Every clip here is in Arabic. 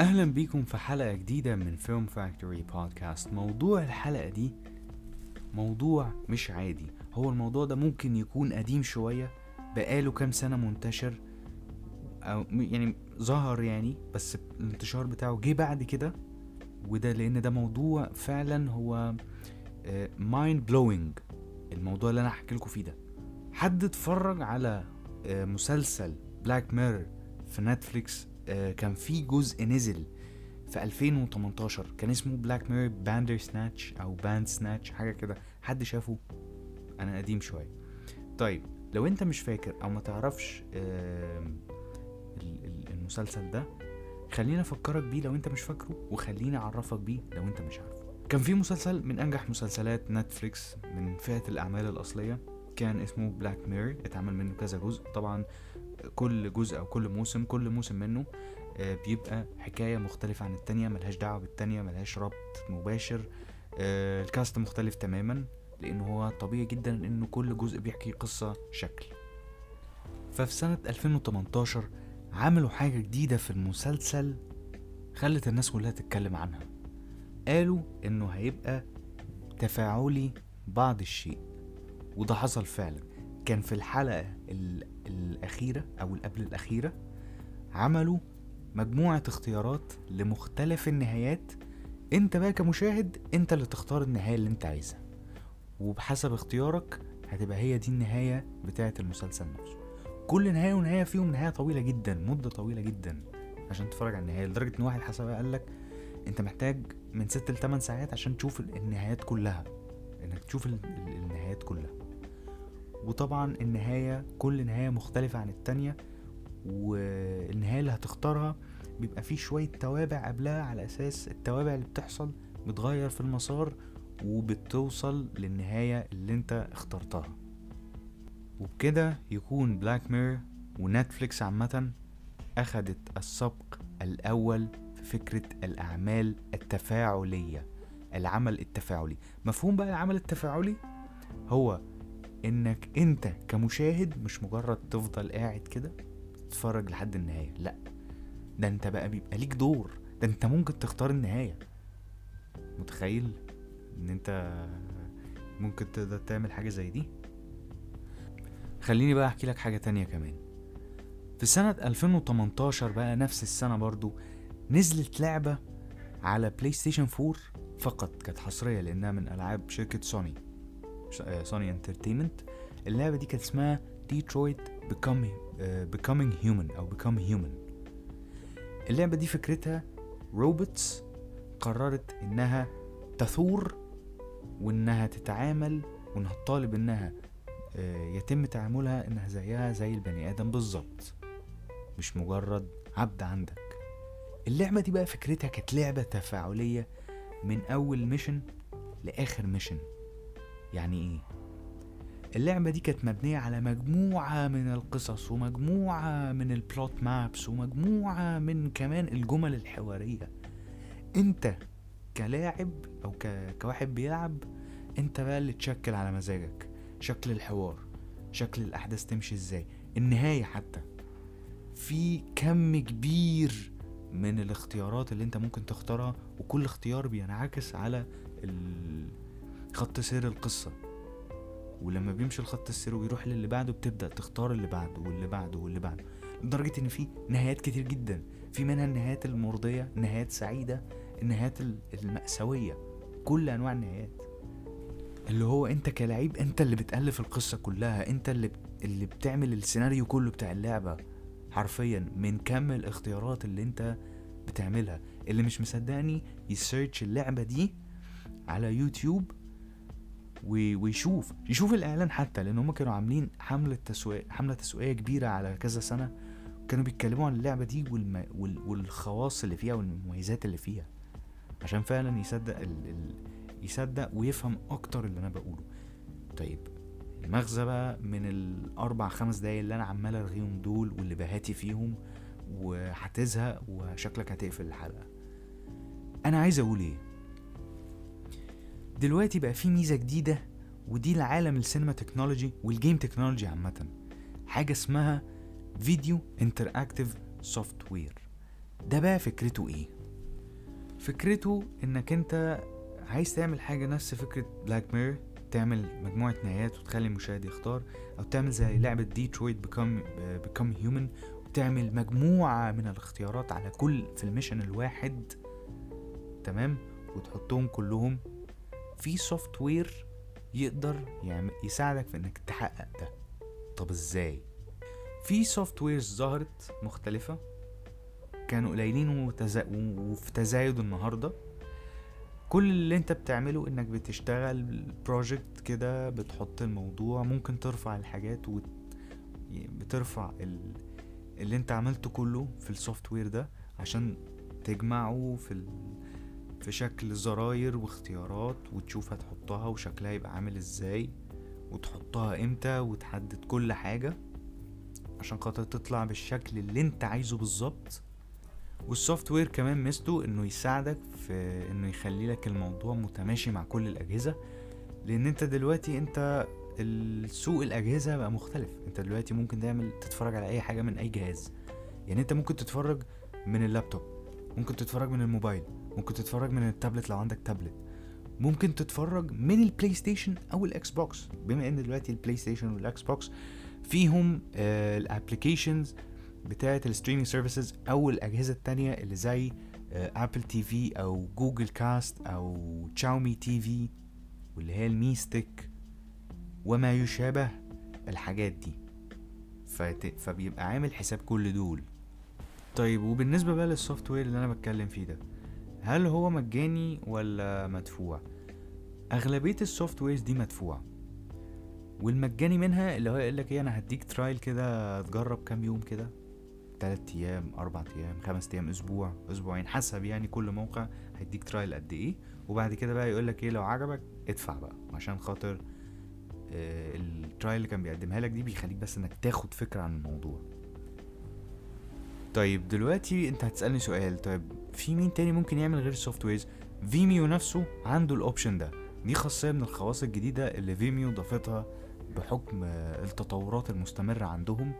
أهلا بيكم في حلقة جديدة من فيلم فاكتوري بودكاست موضوع الحلقة دي موضوع مش عادي. هو الموضوع ده ممكن يكون قديم شوية بقاله كام سنة منتشر م- يعني ظهر يعني بس الانتشار بتاعه جه بعد كده وده لأن ده موضوع فعلا هو mind blowing الموضوع اللي أنا هحكي لكم فيه ده. حد اتفرج على آه، مسلسل بلاك ميرور في نتفليكس آه، كان في جزء نزل في 2018 كان اسمه بلاك ميرور باندر سناتش أو باند سناتش حاجة كده. حد شافه؟ أنا قديم شوية. طيب لو أنت مش فاكر أو ما تعرفش المسلسل ده خليني أفكرك بيه لو أنت مش فاكره وخليني أعرفك بيه لو أنت مش عارفه. كان في مسلسل من أنجح مسلسلات نتفليكس من فئة الأعمال الأصلية. كان اسمه بلاك ميرور اتعمل منه كذا جزء. طبعا كل جزء أو كل موسم كل موسم منه آه، بيبقى حكاية مختلفة عن التانية ملهاش دعوة بالتانية ملهاش ربط مباشر. آه، ال cast مختلف تماما لأن هو طبيعي جدا إنه كل جزء بيحكي قصة شكل. ففي سنة 2018 عملوا حاجة جديدة في المسلسل خلت الناس كلها تتكلم عنها. قالوا إنه هيبقى تفاعلي بعض الشيء وده حصل فعلا. كان في الحلقة ال- الأخيرة أو اللي قبل الأخيرة عملوا مجموعة اختيارات لمختلف النهايات أنت بقى كمشاهد أنت اللي تختار النهاية اللي أنت عايزها. وبحسب اختيارك هتبقى هي دي النهاية بتاعة المسلسل نفسه. كل نهاية ونهاية فيهم نهاية طويلة جدا مدة طويلة جدا عشان تتفرج على النهاية لدرجة إن واحد حسبها قال لك أنت محتاج من ست لتمن ساعات عشان تشوف ال- النهايات كلها إنك تشوف ال- ال- النهايات كلها. وطبعا النهاية كل نهاية مختلفة عن التانية والنهاية اللي هتختارها بيبقى فيه شوية توابع قبلها على أساس التوابع اللي بتحصل بتغير في المسار وبتوصل للنهاية اللي انت اخترتها. وبكده يكون بلاك ميرور نتفليكس عامة أخدت السبق الأول في فكرة الأعمال التفاعلية العمل التفاعلي. مفهوم بقى العمل التفاعلي؟ هو إنك أنت كمشاهد مش مجرد تفضل قاعد كده تتفرج لحد النهاية لأ. ده أنت بقى بيبقى ليك دور. ده أنت ممكن تختار النهاية. متخيل؟ إن أنت ممكن تقدر تعمل حاجة زي دي؟ خليني بقى أحكي لك حاجة تانية كمان. في سنة 2018 بقى نفس السنة برضو نزلت لعبة على بلاي ستيشن 4 فقط كانت حصرية لأنها من ألعاب شركة سوني سوني انترتينمنت اللعبة دي كانت اسمها ديترويت آه، becoming human أو become human. اللعبة دي فكرتها robots قررت إنها تثور وإنها تتعامل وإنها تطالب إنها آه، يتم تعاملها إنها زيها زي البني آدم بالظبط. مش مجرد عبد عندك. اللعبة دي بقى فكرتها كانت لعبة تفاعلية من أول mission لآخر mission يعني إيه؟ اللعبة دي كانت مبنية على مجموعة من القصص ومجموعة من ال plot maps ومجموعة من كمان الجمل الحوارية أنت كلاعب أو ك... كواحد بيلعب أنت بقى اللي تشكل على مزاجك شكل الحوار شكل الأحداث تمشي إزاي النهاية حتى في كم كبير من الاختيارات اللي أنت ممكن تختارها وكل اختيار بينعكس على ال- خط سير القصة. ولما بيمشي الخط السير ويروح للي بعده بتبدأ تختار اللي بعده واللي بعده واللي بعده. لدرجة إن في نهايات كتير جدا. في منها النهايات المرضية النهايات سعيدة النهايات ال- المأساوية. كل أنواع النهايات. اللي هو أنت كلاعب أنت اللي بتألف القصة كلها. أنت اللي اللي بتعمل السيناريو كله بتاع اللعبة. حرفيا من كم الاختيارات اللي أنت بتعملها. اللي مش مصدقني يسيرش اللعبة دي على يوتيوب. ويشوف يشوف الإعلان حتى لأن هم كانوا عاملين حملة تسويق حملة تسويقية كبيرة على كذا سنة كانوا بيتكلموا عن اللعبة دي والم... وال... والخواص اللي فيها والمميزات اللي فيها عشان فعلا يصدق ال... ال... يصدق ويفهم أكتر اللي أنا بقوله. طيب المغزى بقى من الأربع خمس دقايق اللي أنا عمال ارغيهم دول واللي بهاتي فيهم وهتزهق وشكلك هتقفل الحلقة. أنا عايز أقول إيه؟ دلوقتي بقى في ميزة جديدة ودي لعالم السينما technology وال game technology عامة. حاجة اسمها video interactive software ده بقى فكرته إيه؟ فكرته إنك أنت عايز تعمل حاجة نفس فكرة بلاك ميرور تعمل مجموعة نهايات وتخلي المشاهد يختار أو تعمل زي لعبة ديترويت become become human وتعمل مجموعة من الاختيارات على كل في ال mission الواحد تمام؟ وتحطهم كلهم في software يقدر يعمل يساعدك في إنك تحقق ده. طب إزاي؟ في softwares ظهرت مختلفة كانوا قليلين وتزا... وفي تزايد النهاردة. كل اللي أنت بتعمله إنك بتشتغل project كده بتحط الموضوع ممكن ترفع الحاجات وت... بترفع ال... اللي أنت عملته كله في ال software ده عشان تجمعه في ال... في شكل زراير واختيارات وتشوف هتحطها وشكلها يبقى عامل إزاي وتحطها إمتى وتحدد كل حاجة عشان خاطر تطلع بالشكل اللي انت عايزه بالظبط. والسوفت وير كمان ميزته انه يساعدك في انه يخلي لك الموضوع متماشي مع كل الأجهزة لأن انت دلوقتي انت السوق الأجهزة بقى مختلف. انت دلوقتي ممكن تعمل تتفرج على أي حاجة من أي جهاز. يعني انت ممكن تتفرج من اللابتوب ممكن تتفرج من الموبايل ممكن تتفرج من التابلت لو عندك تابلت. ممكن تتفرج من البلاي ستيشن أو الاكس بوكس بما إن دلوقتي البلاي ستيشن والاكس بوكس فيهم ال applications بتاعة ال streaming services أو الأجهزة التانية اللي زي ابل تي في أو جوجل كاست أو تشاومي تي في واللي هي المي stick وما يشابه الحاجات دي. فت... فبيبقى عامل حساب كل دول. طيب وبالنسبة بقى لل software اللي أنا بتكلم فيه ده. هل هو مجاني ولا مدفوع؟ أغلبية ال softwares دي مدفوعة. والمجاني منها اللي هو يقول لك إيه أنا هديك trial كده تجرب كام يوم كده. تلات أيام أربع أيام خمس أيام أسبوع أسبوعين حسب يعني كل موقع هيديك trial قد إيه. وبعد كده بقى يقول لك إيه لو عجبك ادفع بقى عشان خاطر آه ال trial اللي كان بيقدمها لك دي بيخليك بس إنك تاخد فكرة عن الموضوع. طيب دلوقتي أنت هتسألني سؤال. طيب في مين تاني ممكن يعمل غير ال softwares فيميو نفسه عنده ال option ده. دي خاصية من الخواص الجديدة اللي فيميو ضافتها بحكم التطورات المستمرة عندهم.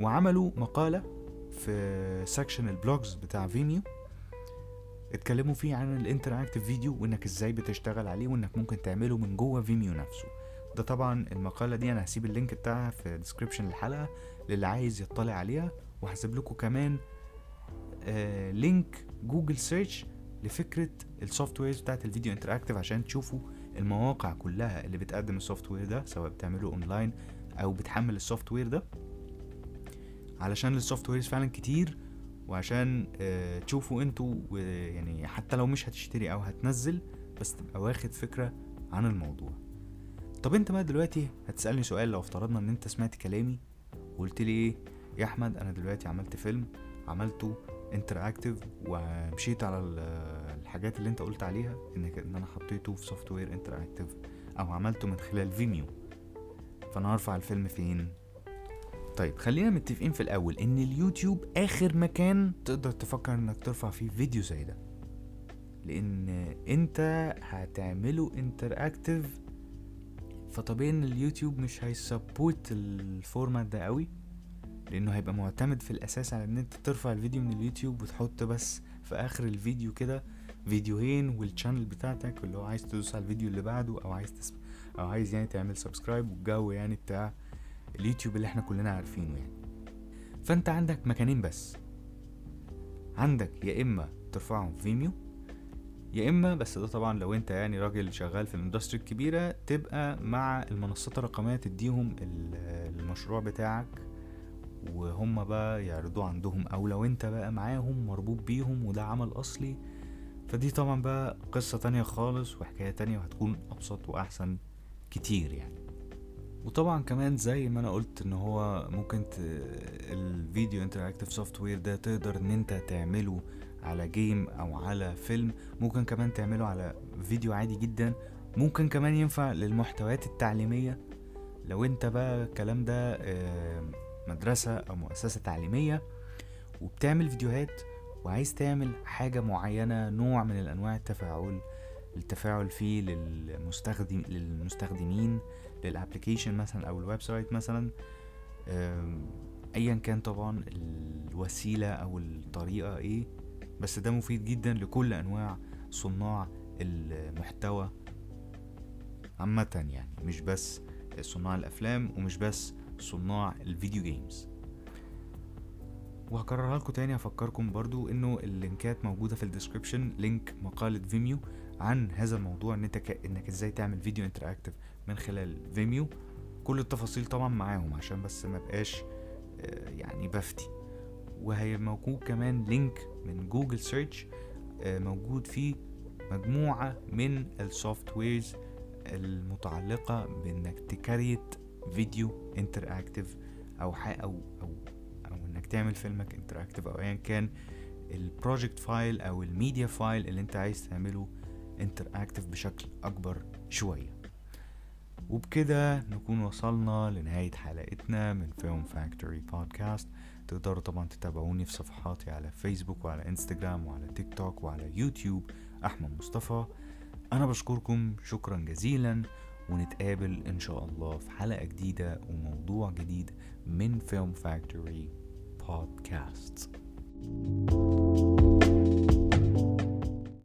وعملوا مقالة في section ال blogs بتاع فيميو اتكلموا فيه عن ال interactive video وإنك إزاي بتشتغل عليه وإنك ممكن تعمله من جوه فيميو نفسه. ده طبعا المقالة دي أنا هسيب ال link بتاعها في description الحلقة للي عايز يطلع عليها وهسيب لكم كمان link جوجل search لفكرة ال softwares بتاعت ال video interactive عشان تشوفوا المواقع كلها اللي بتقدم ال software ده سواء بتعمله اونلاين أو بتحمل ال software ده. علشان ال softwares فعلا كتير وعشان آه تشوفوا أنتوا يعني حتى لو مش هتشتري أو هتنزل بس تبقى واخد فكرة عن الموضوع. طب انت بقى دلوقتي هتسألني سؤال لو افترضنا إن انت سمعت كلامي وقلت لي إيه؟ يا أحمد أنا دلوقتي عملت فيلم عملته interactive ومشيت على الحاجات اللي انت قلت عليها إنك إن أنا حطيته في software interactive أو عملته من خلال فيميو فأنا هرفع الفيلم فين؟ طيب خلينا متفقين في الأول إن اليوتيوب آخر مكان تقدر تفكر إنك ترفع فيه فيديو زي ده. لأن أنت هتعمله interactive فطبيعي إن اليوتيوب مش هي support ال format ده قوي. لأنه هيبقى معتمد في الأساس على إن أنت ترفع الفيديو من اليوتيوب وتحط بس في آخر الفيديو كده فيديوهين وال channel بتاعتك اللي هو عايز تدوس على الفيديو اللي بعده أو عايز تسم... أو عايز يعني تعمل subscribe والجو يعني بتاع اليوتيوب اللي إحنا كلنا عارفينه يعني. فأنت عندك مكانين بس. عندك يا إما ترفعهم في فيميو يا إما بس ده طبعا لو أنت يعني راجل شغال في ال industry الكبيرة تبقى مع المنصات الرقمية تديهم المشروع بتاعك وهم بقى يعرضوه عندهم أو لو أنت بقى معاهم مربوط بيهم وده عمل أصلي فدي طبعا بقى قصة تانية خالص وحكاية تانية وهتكون أبسط وأحسن كتير يعني. وطبعا كمان زي ما أنا قلت إن هو ممكن ت... ال video interactive software ده تقدر إن أنت تعمله على game أو على فيلم ممكن كمان تعمله على فيديو عادي جدا. ممكن كمان ينفع للمحتويات التعليمية. لو أنت بقى الكلام ده مدرسة أو مؤسسة تعليمية وبتعمل فيديوهات وعايز تعمل حاجة معينة نوع من الأنواع التفاعل التفاعل فيه للمستخدم للمستخدمين لل application مثلا أو ال website مثلا ايا كان طبعا الوسيلة أو الطريقة إيه بس ده مفيد جدا لكل أنواع صناع المحتوى عامة يعني مش بس صناع الأفلام ومش بس صناع ال video games وهكررها لكم تاني هفكركم برضو إنه ال link ات موجودة في ال description link مقالة فيميو عن هذا الموضوع إن أنت ك... إنك إزاي تعمل video interactive من خلال فيميو كل التفاصيل طبعا معاهم عشان بس ما بقاش آه، يعني بفتي. وهي موجود كمان link من جوجل search موجود فيه مجموعة من ال softwares المتعلقة بإنك ت create video interactive أو ح... أو أو أو إنك تعمل فيلمك interactive أو ايا كان ال project file أو ال media file اللي أنت عايز تعمله interactive بشكل أكبر شوية. وبكده نكون وصلنا لنهاية حلقتنا من فيلم فاكتوري بودكاست تقدروا طبعا تتابعوني في صفحاتي على فيسبوك وعلى انستجرام وعلى تيك توك وعلى يوتيوب أحمد مصطفى. أنا بشكركم. شكرا جزيلا. ونتقابل إن شاء الله في حلقة جديدة وموضوع جديد من فيلم فاكتوري بودكاست thank you